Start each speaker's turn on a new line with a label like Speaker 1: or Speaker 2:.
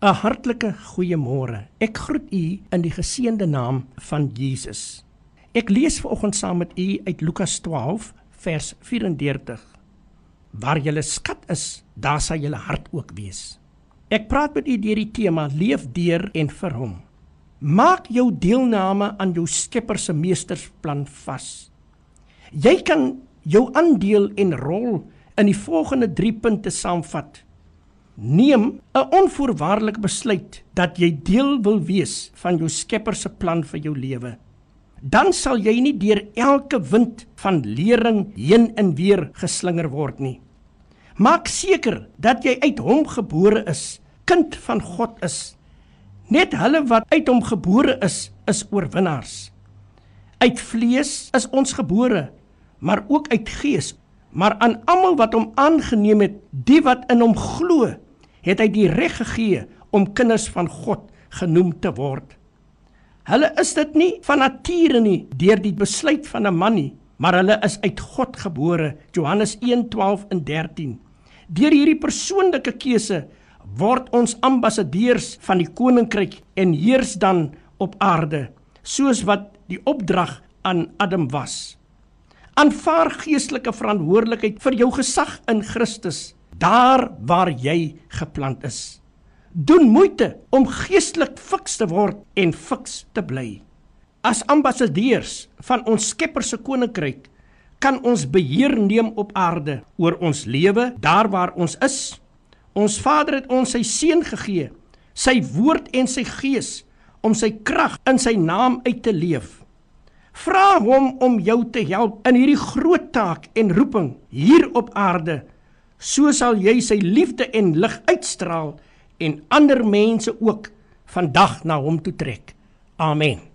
Speaker 1: 'n Hartlike goeiemôre. Ek groet u in die geseënde naam van Jesus. Ek lees vanoggend saam met u uit Lukas 12 vers 34. Waar julle skat is, daar sal julle hart ook wees. Ek praat met u deur die tema leef deur en vir hom. Maak jou deelname aan jou Skepper se meestersplan vas. Jy kan jou aandeel en rol in die volgende 3 punte saamvat. Neem 'n onvoorwaardelike besluit dat jy deel wil wees van jou Skepper se plan vir jou lewe. Dan sal jy nie deur elke wind van lering heen en weer geslinger word nie. Maak seker dat jy uit hom gebore is, kind van God is. Net hulle wat uit hom gebore is, is oorwinnaars. Uit vlees is ons gebore, maar ook uit gees. Maar aan almal wat hom aangeneem het, die wat in hom glo, het hy die reg gegee om kinders van God genoem te word. Hulle is dit nie van nature nie deur die besluit van 'n man nie, maar hulle is uit God gebore. Johannes 1:12 en 13. Deur hierdie persoonlike keuse word ons ambassadeurs van die koninkryk en heers dan op aarde, soos wat die opdrag aan Adam was. Aanvaar geestelike verantwoordelikheid vir jou gesag in Christus daar waar jy geplant is. Doen moeite om geestelik fiks te word en fiks te bly. As ambassadeurs van ons Skepper se koninkryk kan ons beheer neem op aarde oor ons lewe daar waar ons is. Ons Vader het ons sy seun gegee, sy woord en sy gees om sy krag in sy naam uit te leef. Vra hom om jou te help in hierdie groot taak en roeping hier op aarde so sal jy sy liefde en lig uitstraal en ander mense ook vandag na hom toe trek. Amen.